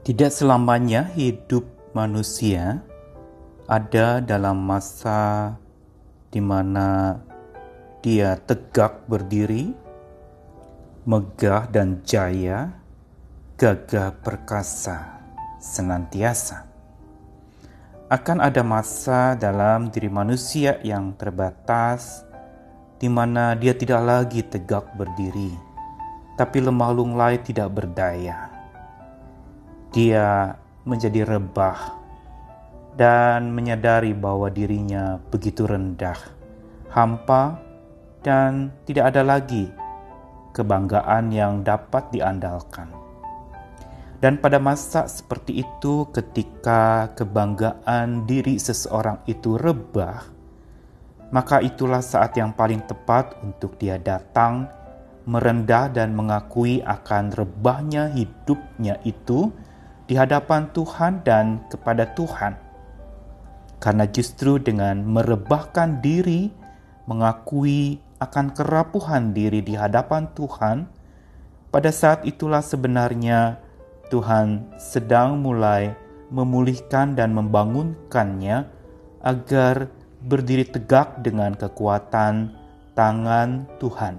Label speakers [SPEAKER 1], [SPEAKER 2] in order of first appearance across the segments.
[SPEAKER 1] Tidak selamanya hidup manusia ada dalam masa di mana dia tegak berdiri, megah dan jaya, gagah perkasa senantiasa. Akan ada masa dalam diri manusia yang terbatas, di mana dia tidak lagi tegak berdiri, tapi lemah lunglai tidak berdaya dia menjadi rebah dan menyadari bahwa dirinya begitu rendah, hampa, dan tidak ada lagi kebanggaan yang dapat diandalkan. Dan pada masa seperti itu, ketika kebanggaan diri seseorang itu rebah, maka itulah saat yang paling tepat untuk dia datang, merendah, dan mengakui akan rebahnya hidupnya itu di hadapan Tuhan dan kepada Tuhan. Karena justru dengan merebahkan diri, mengakui akan kerapuhan diri di hadapan Tuhan, pada saat itulah sebenarnya Tuhan sedang mulai memulihkan dan membangunkannya agar berdiri tegak dengan kekuatan tangan Tuhan.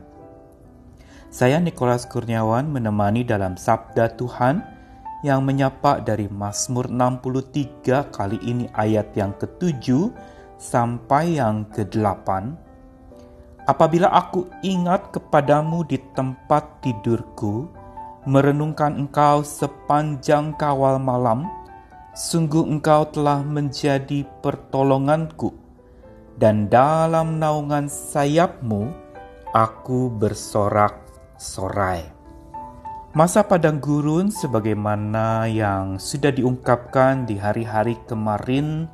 [SPEAKER 1] Saya Nikolas Kurniawan menemani dalam Sabda Tuhan yang menyapa dari Mazmur 63 kali ini ayat yang ketujuh sampai yang kedelapan. Apabila aku ingat kepadamu di tempat tidurku, merenungkan engkau sepanjang kawal malam, sungguh engkau telah menjadi pertolonganku, dan dalam naungan sayapmu aku bersorak-sorai. Masa padang gurun sebagaimana yang sudah diungkapkan di hari-hari kemarin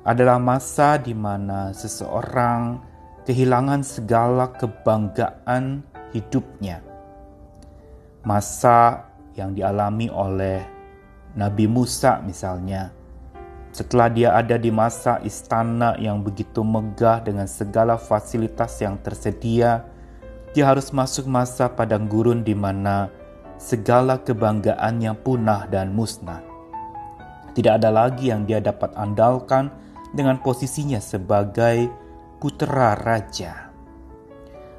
[SPEAKER 1] adalah masa di mana seseorang kehilangan segala kebanggaan hidupnya. Masa yang dialami oleh Nabi Musa misalnya. Setelah dia ada di masa istana yang begitu megah dengan segala fasilitas yang tersedia, dia harus masuk masa padang gurun di mana segala kebanggaannya punah dan musnah. Tidak ada lagi yang dia dapat andalkan dengan posisinya sebagai putra raja.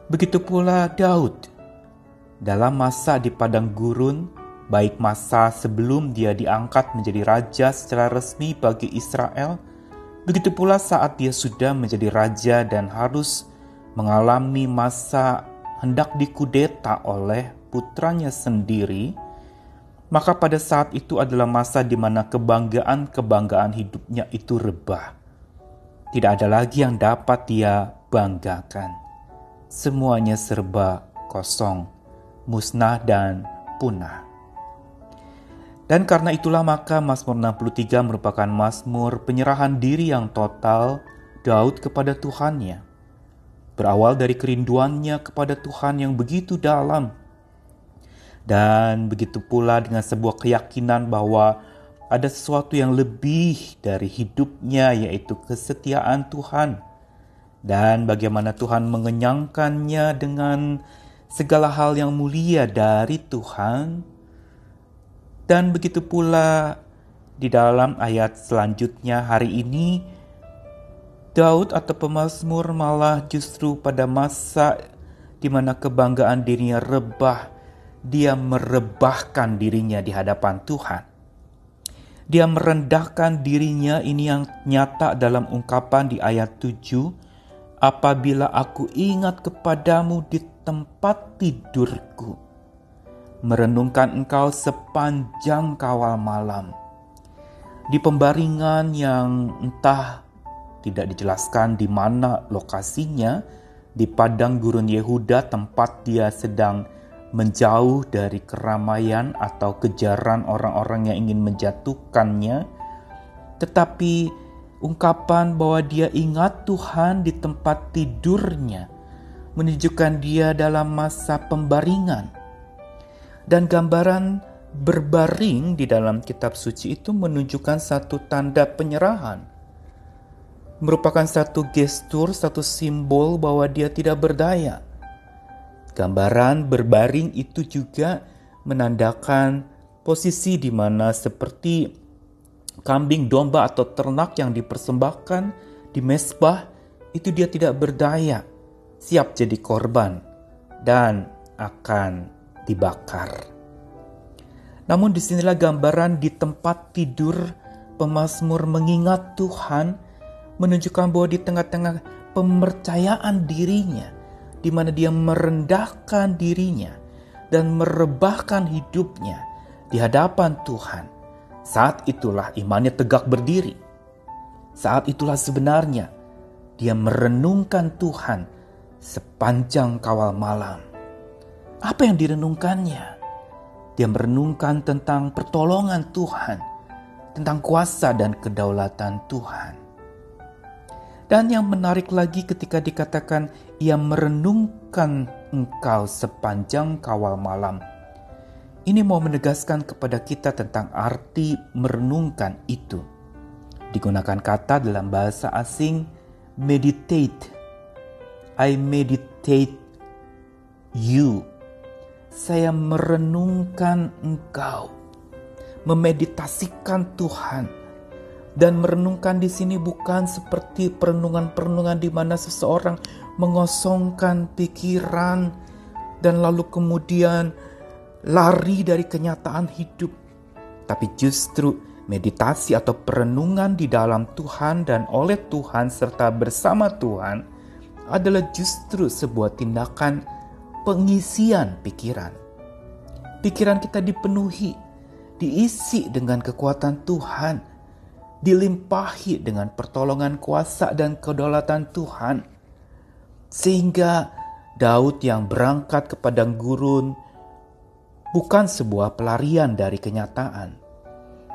[SPEAKER 1] Begitu pula Daud. Dalam masa di padang gurun, baik masa sebelum dia diangkat menjadi raja secara resmi bagi Israel, begitu pula saat dia sudah menjadi raja dan harus mengalami masa hendak dikudeta oleh putranya sendiri, maka pada saat itu adalah masa di mana kebanggaan-kebanggaan hidupnya itu rebah. Tidak ada lagi yang dapat dia banggakan. Semuanya serba kosong, musnah dan punah. Dan karena itulah maka Mazmur 63 merupakan Mazmur penyerahan diri yang total Daud kepada Tuhannya. Berawal dari kerinduannya kepada Tuhan yang begitu dalam dan begitu pula dengan sebuah keyakinan bahwa ada sesuatu yang lebih dari hidupnya, yaitu kesetiaan Tuhan, dan bagaimana Tuhan mengenyangkannya dengan segala hal yang mulia dari Tuhan. Dan begitu pula di dalam ayat selanjutnya hari ini, Daud atau pemazmur malah justru pada masa di mana kebanggaan dirinya rebah dia merebahkan dirinya di hadapan Tuhan. Dia merendahkan dirinya ini yang nyata dalam ungkapan di ayat 7. Apabila aku ingat kepadamu di tempat tidurku. Merenungkan engkau sepanjang kawal malam. Di pembaringan yang entah tidak dijelaskan di mana lokasinya, di padang gurun Yehuda tempat dia sedang menjauh dari keramaian atau kejaran orang-orang yang ingin menjatuhkannya, tetapi ungkapan bahwa dia ingat Tuhan di tempat tidurnya menunjukkan dia dalam masa pembaringan. Dan gambaran berbaring di dalam kitab suci itu menunjukkan satu tanda penyerahan. Merupakan satu gestur, satu simbol bahwa dia tidak berdaya Gambaran berbaring itu juga menandakan posisi di mana seperti kambing domba atau ternak yang dipersembahkan di mesbah itu dia tidak berdaya, siap jadi korban dan akan dibakar. Namun di sinilah gambaran di tempat tidur pemazmur mengingat Tuhan menunjukkan bahwa di tengah-tengah pemercayaan dirinya, di mana dia merendahkan dirinya dan merebahkan hidupnya di hadapan Tuhan. Saat itulah imannya tegak berdiri. Saat itulah sebenarnya dia merenungkan Tuhan sepanjang kawal malam. Apa yang direnungkannya? Dia merenungkan tentang pertolongan Tuhan, tentang kuasa dan kedaulatan Tuhan. Dan yang menarik lagi ketika dikatakan ia merenungkan engkau sepanjang kawal malam. Ini mau menegaskan kepada kita tentang arti merenungkan itu. Digunakan kata dalam bahasa asing meditate. I meditate you. Saya merenungkan engkau. Memeditasikan Tuhan dan merenungkan di sini bukan seperti perenungan-perenungan di mana seseorang mengosongkan pikiran dan lalu kemudian lari dari kenyataan hidup, tapi justru meditasi atau perenungan di dalam Tuhan dan oleh Tuhan serta bersama Tuhan adalah justru sebuah tindakan pengisian pikiran. Pikiran kita dipenuhi, diisi dengan kekuatan Tuhan dilimpahi dengan pertolongan kuasa dan kedaulatan Tuhan. Sehingga Daud yang berangkat ke padang gurun bukan sebuah pelarian dari kenyataan.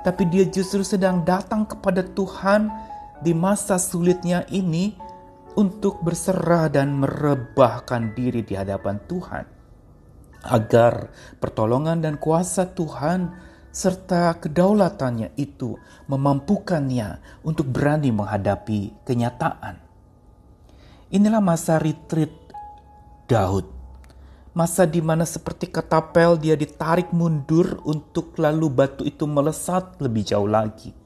[SPEAKER 1] Tapi dia justru sedang datang kepada Tuhan di masa sulitnya ini untuk berserah dan merebahkan diri di hadapan Tuhan. Agar pertolongan dan kuasa Tuhan serta kedaulatannya itu memampukannya untuk berani menghadapi kenyataan. Inilah masa retreat Daud. Masa di mana seperti ketapel dia ditarik mundur untuk lalu batu itu melesat lebih jauh lagi.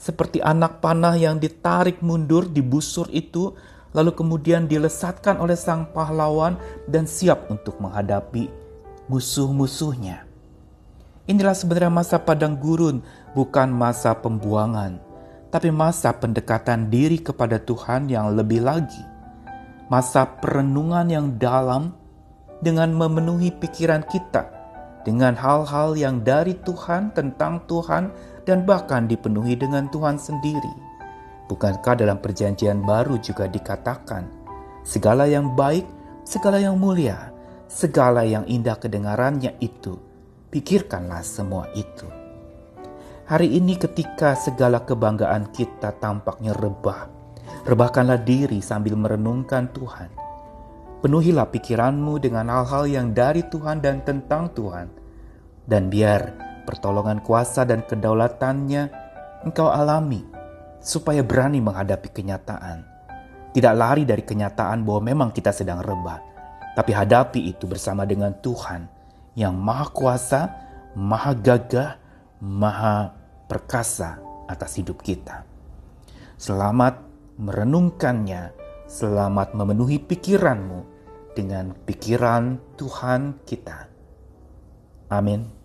[SPEAKER 1] Seperti anak panah yang ditarik mundur di busur itu lalu kemudian dilesatkan oleh sang pahlawan dan siap untuk menghadapi musuh-musuhnya. Inilah sebenarnya masa padang gurun, bukan masa pembuangan, tapi masa pendekatan diri kepada Tuhan yang lebih lagi. Masa perenungan yang dalam dengan memenuhi pikiran kita dengan hal-hal yang dari Tuhan tentang Tuhan dan bahkan dipenuhi dengan Tuhan sendiri. Bukankah dalam perjanjian baru juga dikatakan, segala yang baik, segala yang mulia, segala yang indah kedengarannya itu Pikirkanlah semua itu. Hari ini ketika segala kebanggaan kita tampaknya rebah, rebahkanlah diri sambil merenungkan Tuhan. Penuhilah pikiranmu dengan hal-hal yang dari Tuhan dan tentang Tuhan. Dan biar pertolongan kuasa dan kedaulatannya engkau alami supaya berani menghadapi kenyataan. Tidak lari dari kenyataan bahwa memang kita sedang rebah, tapi hadapi itu bersama dengan Tuhan yang maha kuasa, maha gagah, maha perkasa atas hidup kita. Selamat merenungkannya, selamat memenuhi pikiranmu dengan pikiran Tuhan kita. Amin.